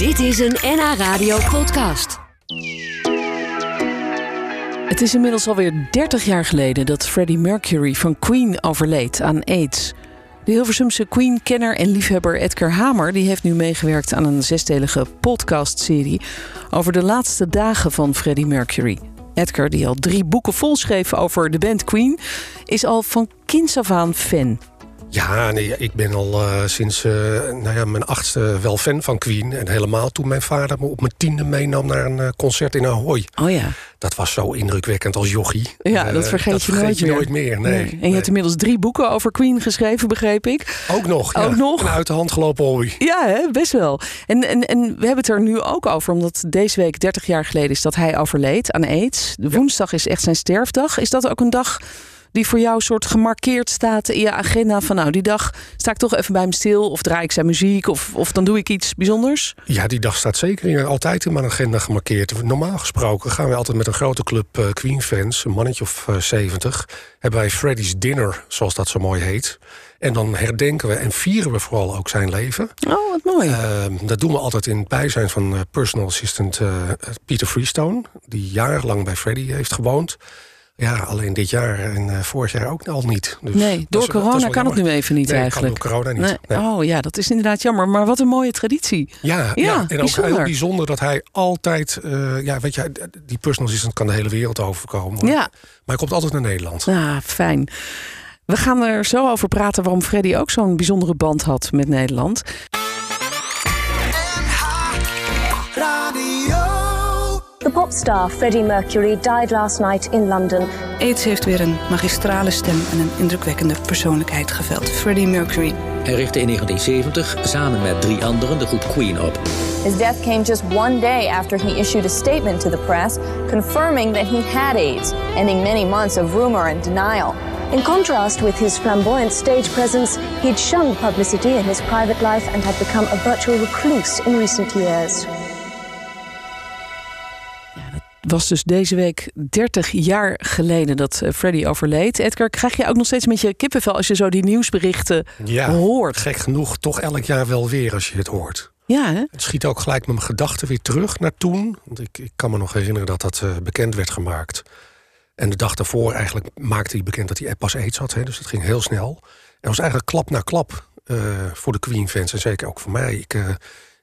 Dit is een NH Radio podcast. Het is inmiddels alweer 30 jaar geleden dat Freddie Mercury van Queen overleed aan AIDS. De Hilversumse Queen-kenner en liefhebber Edgar Hamer die heeft nu meegewerkt aan een zesdelige podcastserie over de laatste dagen van Freddie Mercury. Edgar, die al drie boeken volschreef over de band Queen, is al van kinds af aan fan. Ja, nee, ik ben al uh, sinds uh, nou ja, mijn achtste wel fan van Queen. En helemaal toen mijn vader me op mijn tiende meenam naar een uh, concert in Ahoy. Oh ja. Dat was zo indrukwekkend als jochie. Ja, dat vergeet dat je vergeet nooit je meer. nooit meer. Nee, En je nee. hebt inmiddels drie boeken over Queen geschreven, begreep ik. Ook nog. Ook nog? Een uit de hand gelopen hobby. Ja, hè? best wel. En, en, en we hebben het er nu ook over, omdat deze week 30 jaar geleden is dat hij overleed aan AIDS. De woensdag is echt zijn sterfdag. Is dat ook een dag die voor jou soort gemarkeerd staat in je agenda? Van nou, die dag sta ik toch even bij hem stil, of draai ik zijn muziek, of, of dan doe ik iets bijzonders? Ja, die dag staat zeker in, altijd in mijn agenda gemarkeerd. Normaal gesproken gaan we altijd met een grote club eh, Queen-fans, een mannetje of eh, 70, hebben wij Freddy's Dinner, zoals dat zo mooi heet. En dan herdenken we en vieren we vooral ook zijn leven. Oh, wat mooi. Ehm, dat doen we altijd in het bijzijn van eh, personal assistant eh, Peter Freestone, die jarenlang bij Freddy heeft gewoond. Ja, alleen dit jaar en eh, vorig jaar ook al niet. Dus nee, door is- corona kan het nu even niet Nee, eigenlijk. kan door corona niet. Nee. Nee. Oh ja, dat is inderdaad jammer. Maar wat een mooie traditie. Ja, Ja, ja, en ook bijzonder. heel bijzonder dat hij altijd... eh, ja, weet je, die personal assistant kan de hele wereld overkomen. Ja, Maar hij komt altijd naar Nederland. ah, fijn. We gaan er zo over praten waarom Freddy ook zo'n bijzondere band had met Nederland. The pop star Freddie Mercury died last night in London. AIDS heeft weer een magistrale stem en een indrukwekkende persoonlijkheid geveld. Freddie Mercury. Hij richtte in 1970 samen met drie anderen de groep Queen op. His death came just one day after he issued a statement to the press confirming that he had AIDS, ending many months of rumor and denial. In contrast with his flamboyant stage presence, he'd shunned publicity in his private life and had become a virtual recluse in recent years. Was dus deze week 30 jaar geleden dat eh, Freddy overleed. Edgar, krijg je ook nog steeds met je kippenvel als je zo die nieuwsberichten Ja, hoort? gek genoeg toch elk jaar wel weer als je het hoort. Ja, hè? Het schiet ook gelijk met mijn gedachten weer terug naar toen. Want ik, ik kan me nog herinneren dat dat eh, bekend werd gemaakt. En de dag daarvoor eigenlijk maakte hij bekend dat hij pas aids had. Hè, dus dat ging heel snel. En het was eigenlijk klap na klap eh, voor de Queen-fans. En zeker ook voor mij. Ik,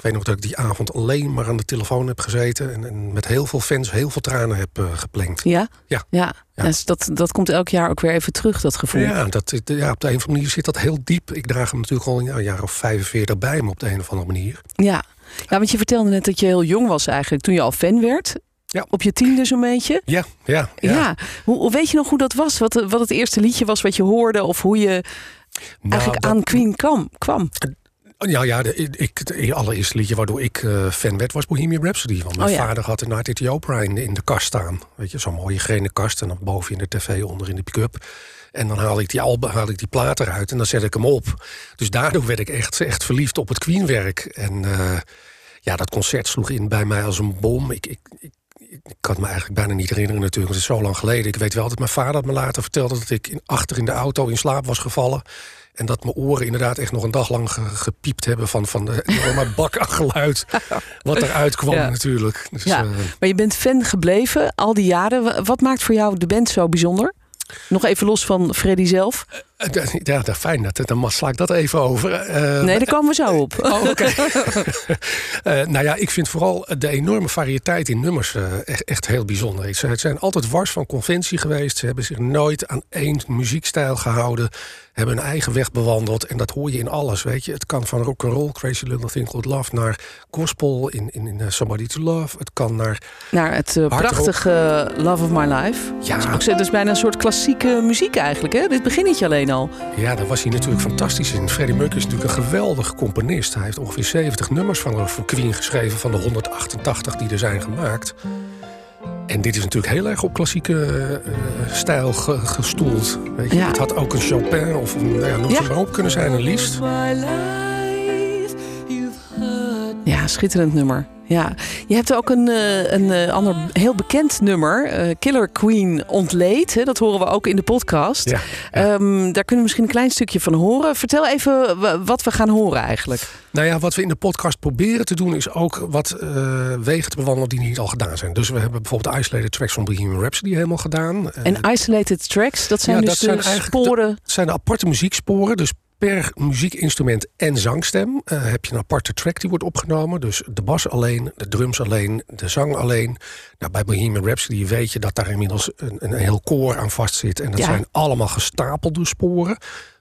ik weet nog dat ik die avond alleen maar aan de telefoon heb gezeten. En, en met heel veel fans heel veel tranen heb eh, geplengd. Ja? Ja. ja. Ja. Dus dat, dat komt elk jaar ook weer even terug, dat gevoel. Ja, dat, ja, op de een of andere manier zit dat heel diep. Ik draag hem natuurlijk al een jaar of 45 bij me op de een of andere manier. Ja. ja, want je vertelde net dat je heel jong was eigenlijk toen je al fan werd. Ja. Op je tiende zo'n beetje. Ja, ja, Ja. ja. Hoe, hoe weet je nog hoe dat was? Wat, wat het eerste liedje was wat je hoorde? Of hoe je Nou, eigenlijk dat- aan Queen kwam? kwam. Ja, ja de, ik, het allereerste liedje waardoor ik eh, fan werd was Bohemian Rhapsody. Want mijn Oh ja. vader had een Night at the Opera in, in de kast staan. Weet je, zo'n mooie grene kast. En dan boven in de tv, onder in de pick-up. En dan haalde ik die, albe, haalde ik die plaat eruit en dan zet ik hem op. Dus daardoor werd ik echt, echt verliefd op het Queen-werk. En eh, ja, dat concert sloeg in bij mij als een bom. Ik, ik, ik, ik kan het me eigenlijk bijna niet herinneren natuurlijk, want het is zo lang geleden. Ik weet wel dat mijn vader me later vertelde dat ik in, achter in de auto in slaap was gevallen. En dat mijn oren inderdaad echt nog een dag lang ge- gepiept hebben van, van de enorme bak aan geluid. Wat eruit kwam Ja. natuurlijk. Dus, Ja. eh, Maar je bent fan gebleven al die jaren. Wa- Wat maakt voor jou de band zo bijzonder? Nog even los van Freddy zelf. Eh, ja, dat, fijn. Dat, dan sla ik dat even over. Eh, Nee, daar komen we zo op. Oh, oké. Eh, nou ja, ik vind vooral de enorme variëteit in nummers echt, echt heel bijzonder. Ze zijn altijd wars van conventie geweest. Ze hebben zich nooit aan één muziekstijl gehouden. Hebben hun eigen weg bewandeld. En dat hoor je in alles, weet je. Het kan van rock and roll, Crazy Little Thing Called Love... naar gospel in, in, in Somebody to Love. Het kan naar... Naar het prachtige Love of My Life. Ja. Is, ook, is bijna een soort klassieke muziek eigenlijk. Hè? Dit beginnetje alleen Ja, daar was hij natuurlijk fantastisch in. Freddie Mercury is natuurlijk een geweldige componist. Hij heeft ongeveer 70 nummers van voor Queen geschreven... van de 188 die er zijn gemaakt. En dit is natuurlijk heel erg op klassieke eh, stijl ge- gestoeld. Weet je? Ja. Het had ook een Chopin of een, nou ja, noem Ja. ze maar op kunnen zijn, een liefst. Ja, schitterend nummer. Ja, je hebt ook een, eh, een eh, ander heel bekend nummer, eh, Killer Queen ontleed. Hè? Dat horen we ook in de podcast. Ja, Ehm, daar kunnen we misschien een klein stukje van horen. Vertel even wa- wat we gaan horen eigenlijk. Nou ja, wat we in de podcast proberen te doen is ook wat wegen te bewandelen die niet al gedaan zijn. Dus we hebben bijvoorbeeld de isolated tracks van Bohemian Rhapsody helemaal gedaan. En isolated tracks, dat zijn ja, dus dat zijn de- sporen. Het zijn de aparte muzieksporen. Dus per muziekinstrument en zangstem eh, heb je een aparte track die wordt opgenomen. Dus de bas alleen, de drums alleen, de zang alleen. Nou, bij Bohemian Rhapsody weet je dat daar inmiddels een, een heel koor aan vast zit. En dat Ja. zijn allemaal gestapelde sporen.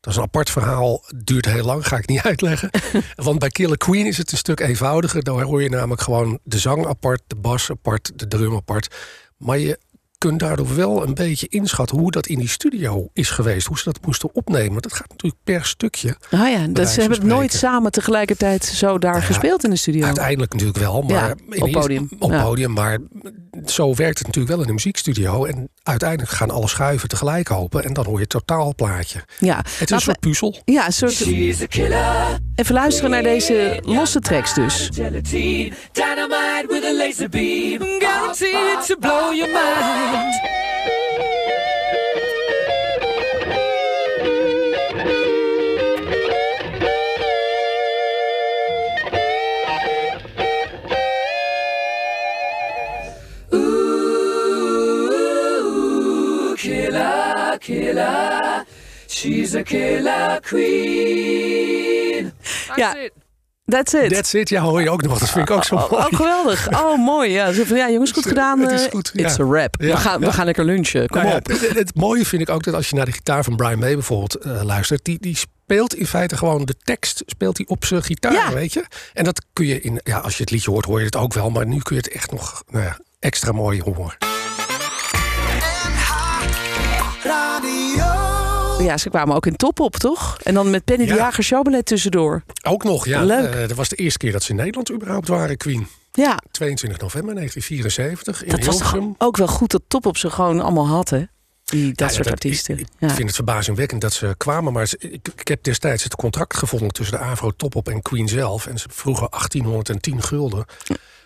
Dat is een apart verhaal, duurt heel lang, ga ik niet uitleggen. Want bij Killer Queen is het een stuk eenvoudiger. Daar hoor je namelijk gewoon de zang apart, de bas apart, de drum apart. Maar je kunt daardoor wel een beetje inschatten hoe dat in die studio is geweest. Hoe ze dat moesten opnemen. Dat gaat natuurlijk per stukje. Ah ja, dat, ze hebben het nooit samen tegelijkertijd zo daar ja, gespeeld in de studio. Uiteindelijk natuurlijk wel. Maar Ja, op podium. Op Ja. podium, maar zo werkt het natuurlijk wel in de muziekstudio. En uiteindelijk gaan alle schuiven tegelijk open. En dan hoor je het totaalplaatje. Ja, Het is een we- soort puzzel. ja, een soort... Even luisteren naar deze losse tracks dus. Gelatine, dynamite with a laser beam, guaranteed to blow your mind. She's a killer queen. Ja, that's it. That's it. Ja, hoor je ook nog. Dat vind ik ook zo Oh, mooi. oh, geweldig. Oh, mooi. Ja, ja jongens, goed gedaan. Het is eh, goed, It's ja. a rap. we, Ja, gaan, we gaan lekker lunchen. Kom Nou ja, op. het, het mooie vind ik ook dat als je naar de gitaar van Brian May bijvoorbeeld eh, luistert, die, die speelt in feite gewoon de tekst speelt hij op zijn gitaar, Ja. weet je? En dat kun je in, ja, als je het liedje hoort, hoor je het ook wel, maar nu kun je het echt nog nou ja, extra mooi horen. Ja, ze kwamen ook in top op, toch? En dan met Penny de Ja. Jager showballet tussendoor. Ook nog, ja. Leuk. eh, dat was de eerste keer dat ze in Nederland überhaupt waren, Queen. Ja, 22 november 1974 in dat was ook wel goed dat top op ze gewoon allemaal had, hè? Die, dat ja, soort artiesten. Ik, ik vind het verbazingwekkend dat ze kwamen. Maar ze- ik, ik heb destijds het contract gevonden tussen de Avro Topop en Queen zelf. En ze vroegen 1810 gulden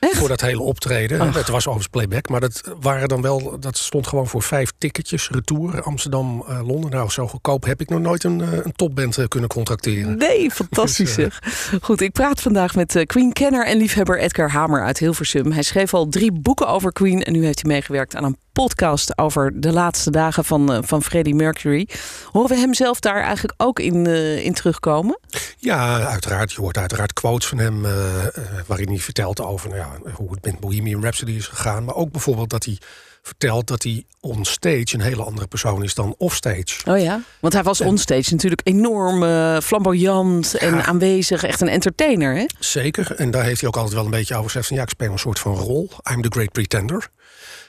Echt? voor dat hele optreden. Ach. Het was overigens playback, maar dat, waren dan wel, dat stond gewoon voor vijf ticketjes. Retour Amsterdam, eh, Londen. Nou, zo goedkoop heb ik nog nooit een, eh, een topband eh, kunnen contracteren. Nee, fantastisch Dus, eh, zeg. Goed, ik praat vandaag met Queen-kenner en liefhebber Edgar Hamer uit Hilversum. Hij schreef al drie boeken over Queen en nu heeft hij meegewerkt aan een podcast over de laatste dagen van, eh, van Freddie Mercury. Horen we hem zelf daar eigenlijk ook in, eh, in terugkomen? Ja, uiteraard. Je hoort uiteraard quotes van hem eh, waarin hij vertelt over nou ja, hoe het met Bohemian Rhapsody is gegaan. Maar ook bijvoorbeeld dat hij vertelt dat hij onstage een hele andere persoon is dan offstage. Oh ja? Want hij was onstage natuurlijk enorm flamboyant en aanwezig. Echt een entertainer, hè? Zeker. En daar heeft hij ook altijd wel een beetje over gezegd van ja, ik speel een soort van rol. I'm the great pretender.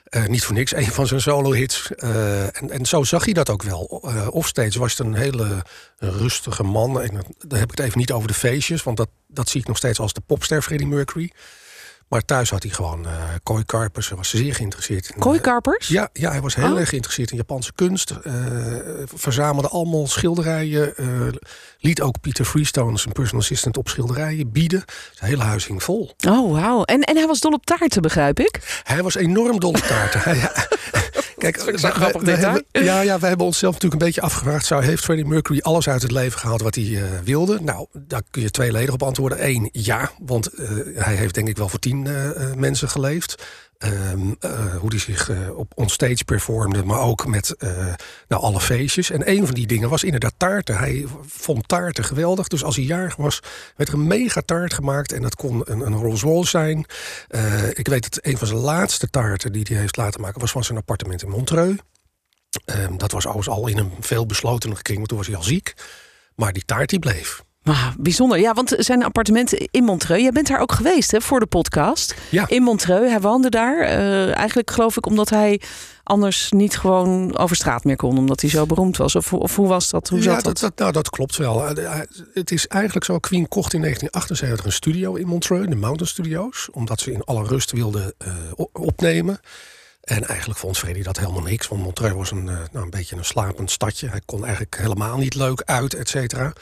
Eh, niet voor niks, een van zijn solo-hits. Eh, en, en zo zag hij dat ook wel. Eh offstage was het een hele rustige man. En dan heb ik het even niet over de feestjes, want dat, dat zie ik nog steeds als de popster Freddie Mercury. Maar thuis had hij gewoon eh Koi Karpers. Hij was zeer geïnteresseerd in. eh, Kooikarpers? ja, ja, hij was heel Oh. erg geïnteresseerd in Japanse kunst. eh, verzamelde allemaal schilderijen. eh, liet ook Peter Freestone, zijn personal assistant, op schilderijen bieden. Zijn hele huis hing vol. Oh, wauw. En, en hij was dol op taarten, begrijp ik? Hij was enorm dol op taarten. Kijk, ik zo'n wij- grappig detail. hebben- ja, ja, wij hebben onszelf natuurlijk een beetje afgevraagd. Zou, heeft Freddie Mercury alles uit het leven gehaald wat hij eh, wilde? Nou, daar kun je tweeledig op antwoorden. Eén, ja, want eh, hij heeft denk ik wel voor tien eh, mensen geleefd. Ehm, eh, hoe hij zich eh, op onstage performde, maar ook met eh, nou, alle feestjes. En een van die dingen was inderdaad taarten. Hij vond taarten geweldig. Dus als hij jarig was, werd er een mega taart gemaakt. En dat kon een, een Rolls Royce zijn. Ik weet dat een van zijn laatste taarten die hij heeft laten maken... was van zijn appartement in Montreux. Ehm, dat was al in een veel beslotenere kring, want toen was hij al ziek. Maar die taart die bleef. Wauw, bijzonder. Ja, want zijn appartement in Montreux. Jij bent daar ook geweest hè, voor de podcast. Ja. In Montreux. Hij woonde daar. eh, eigenlijk geloof ik omdat hij anders niet gewoon over straat meer kon. Omdat hij zo beroemd was. Of, of hoe was dat? Hoe ja, zat dat, dat? dat, nou, dat klopt wel. Eh, eh, Het is eigenlijk zo, Queen kocht in 1978 een studio in Montreux, de Mountain Studios. Omdat ze in alle rust wilden opnemen. En eigenlijk vond Freddy dat helemaal niks. Want Montreux was een, nou, een beetje een slapend stadje. Hij kon eigenlijk helemaal niet leuk uit, et cetera.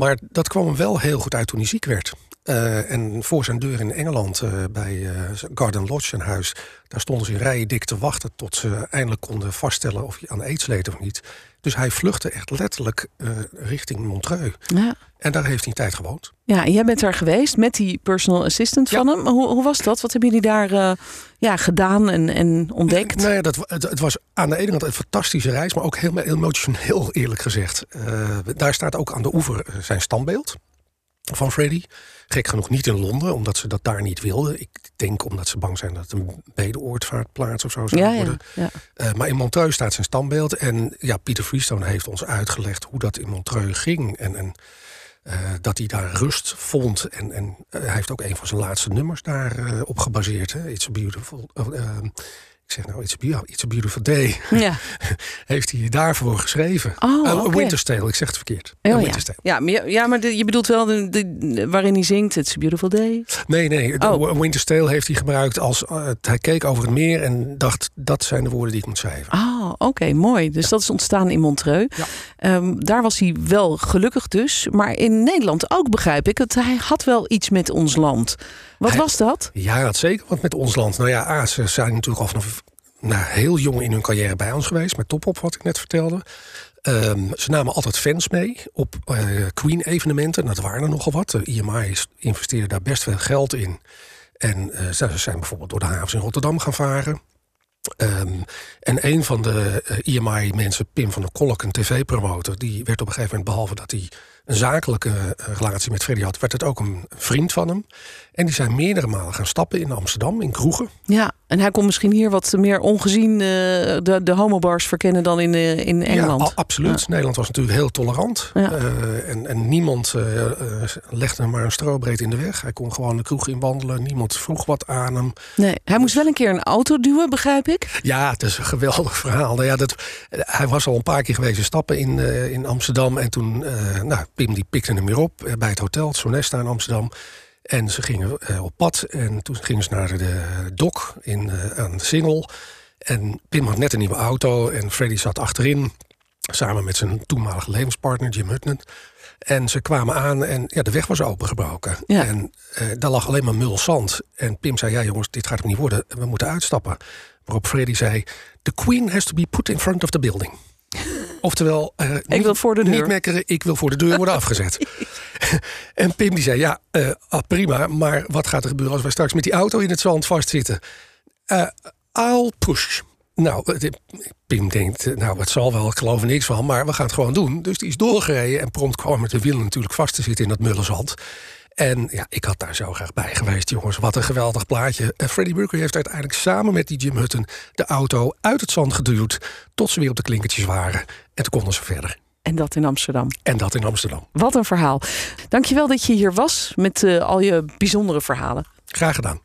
Maar dat kwam hem wel heel goed uit toen hij ziek werd. Eh, en voor zijn deur in Engeland, eh, bij eh, Garden Lodge, een huis... daar stonden ze in rijen dik te wachten... tot ze eindelijk konden vaststellen of hij aan aids leed of niet. Dus hij vluchtte echt letterlijk eh, richting Montreux. Ja. En daar heeft hij een tijd gewoond. Ja, en jij bent daar geweest met die personal assistant van hem. Hoe, hoe was dat? Wat hebben jullie daar eh, ja, gedaan en, en ontdekt? Nou ja, dat, het, het was aan de ene kant een fantastische reis... maar ook heel emotioneel, eerlijk gezegd. Eh, daar staat ook aan de oever zijn standbeeld van Freddy. Gek genoeg niet in Londen, omdat ze dat daar niet wilden. Ik denk omdat ze bang zijn dat het een bedeoortvaartplaats of zo zou ja, worden. ja. Eh, maar in Montreux staat zijn standbeeld. En ja, Pieter Freestone heeft ons uitgelegd hoe dat in Montreux ging. En, en eh, dat hij daar rust vond. En, en eh, hij heeft ook een van zijn laatste nummers daarop op gebaseerd. Hè? It's a beautiful... oh, ik zeg nou, it's a, it's a beautiful day. Ja. heeft hij daarvoor geschreven. Oh. Winter's Tale, ik zeg het verkeerd. Oh, ja. Maar, je- ja, maar de- je bedoelt wel de, de- waarin hij zingt It's a Beautiful Day. Nee, nee. Oh. Winter's Tale heeft hij gebruikt als... eh, hij keek over het meer en dacht... dat zijn de woorden die ik moet schrijven. Ah, oké, mooi. Dus dat is ontstaan in Montreux. Ja. Ehm, daar was hij wel gelukkig dus. Maar in Nederland ook begrijp ik het. Hij had wel iets met ons land. Wat Hij- was dat? Ja, zeker wat met ons land. Nou ja, A, ze zijn natuurlijk al vanaf nou, heel jong in hun carrière bij ons geweest. Met Top Op, wat ik net vertelde. Ehm, ze namen altijd fans mee op eh, Queen-evenementen. Dat waren er nogal wat. De IMI investeerde daar best veel geld in. En eh, ze zijn bijvoorbeeld door de havens in Rotterdam gaan varen. Ehm, en een van de IMI-mensen, Pim van der Kolk, een tv-promotor... die werd op een gegeven moment, behalve dat hij een zakelijke eh, relatie met Freddy had... werd het ook een vriend van hem. En die zijn meerdere malen gaan stappen in Amsterdam, in kroegen. Ja, en hij kon misschien hier wat meer ongezien eh, de, de homobars verkennen dan in, eh, in Engeland. Ja, absoluut. Nederland was natuurlijk heel tolerant. Ja. Eh, en, en niemand legde hem maar een strobreed in de weg. Hij kon gewoon de kroeg in wandelen. Niemand vroeg wat aan hem. Nee, hij moest wel een keer een auto duwen, begrijp ik. Ja, het is een geweldig verhaal. Nou ja, dat, hij was al een paar keer geweest stappen in, in Amsterdam. En toen, nou, Pim die pikte hem weer op bij het hotel, het Sonesta in Amsterdam. En ze gingen eh, op pad. En toen gingen ze naar de dok in, eh, aan de Singel. En Pim had net een nieuwe auto. En Freddy zat achterin. Samen met zijn toenmalige levenspartner Jim Hutton. En ze kwamen aan en ja, de weg was opengebroken. Ja. En eh, daar lag alleen maar mul zand. En Pim zei, ja jongens, dit gaat hem niet worden. We moeten uitstappen. Waarop Freddy zei, the queen has to be put in front of the building. Oftewel, eh, niet, wil voor de deur. niet mekkeren, ik wil voor de deur worden afgezet. en Pim die zei, ja, eh, ah, prima, maar wat gaat er gebeuren als wij straks met die auto in het zand vastzitten? Eh I'll push. Nou, Pim denkt, nou, het zal wel, ik geloof er niks van, maar we gaan het gewoon doen. Dus die is doorgereden en prompt kwam met de wielen natuurlijk vast te zitten in dat mullenzand. En ja, ik had daar zo graag bij geweest, jongens. Wat een geweldig plaatje. En Freddie Mercury heeft uiteindelijk samen met die Jim Hutton de auto uit het zand geduwd. Tot ze weer op de klinkertjes waren. En toen konden ze verder. En dat in Amsterdam. En dat in Amsterdam. Wat een verhaal. Dankjewel dat je hier was met eh, al je bijzondere verhalen. Graag gedaan.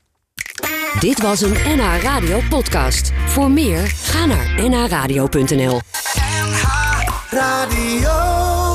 Dit was een NH Radio podcast. Voor meer, ga naar nhradio.nl. Radio.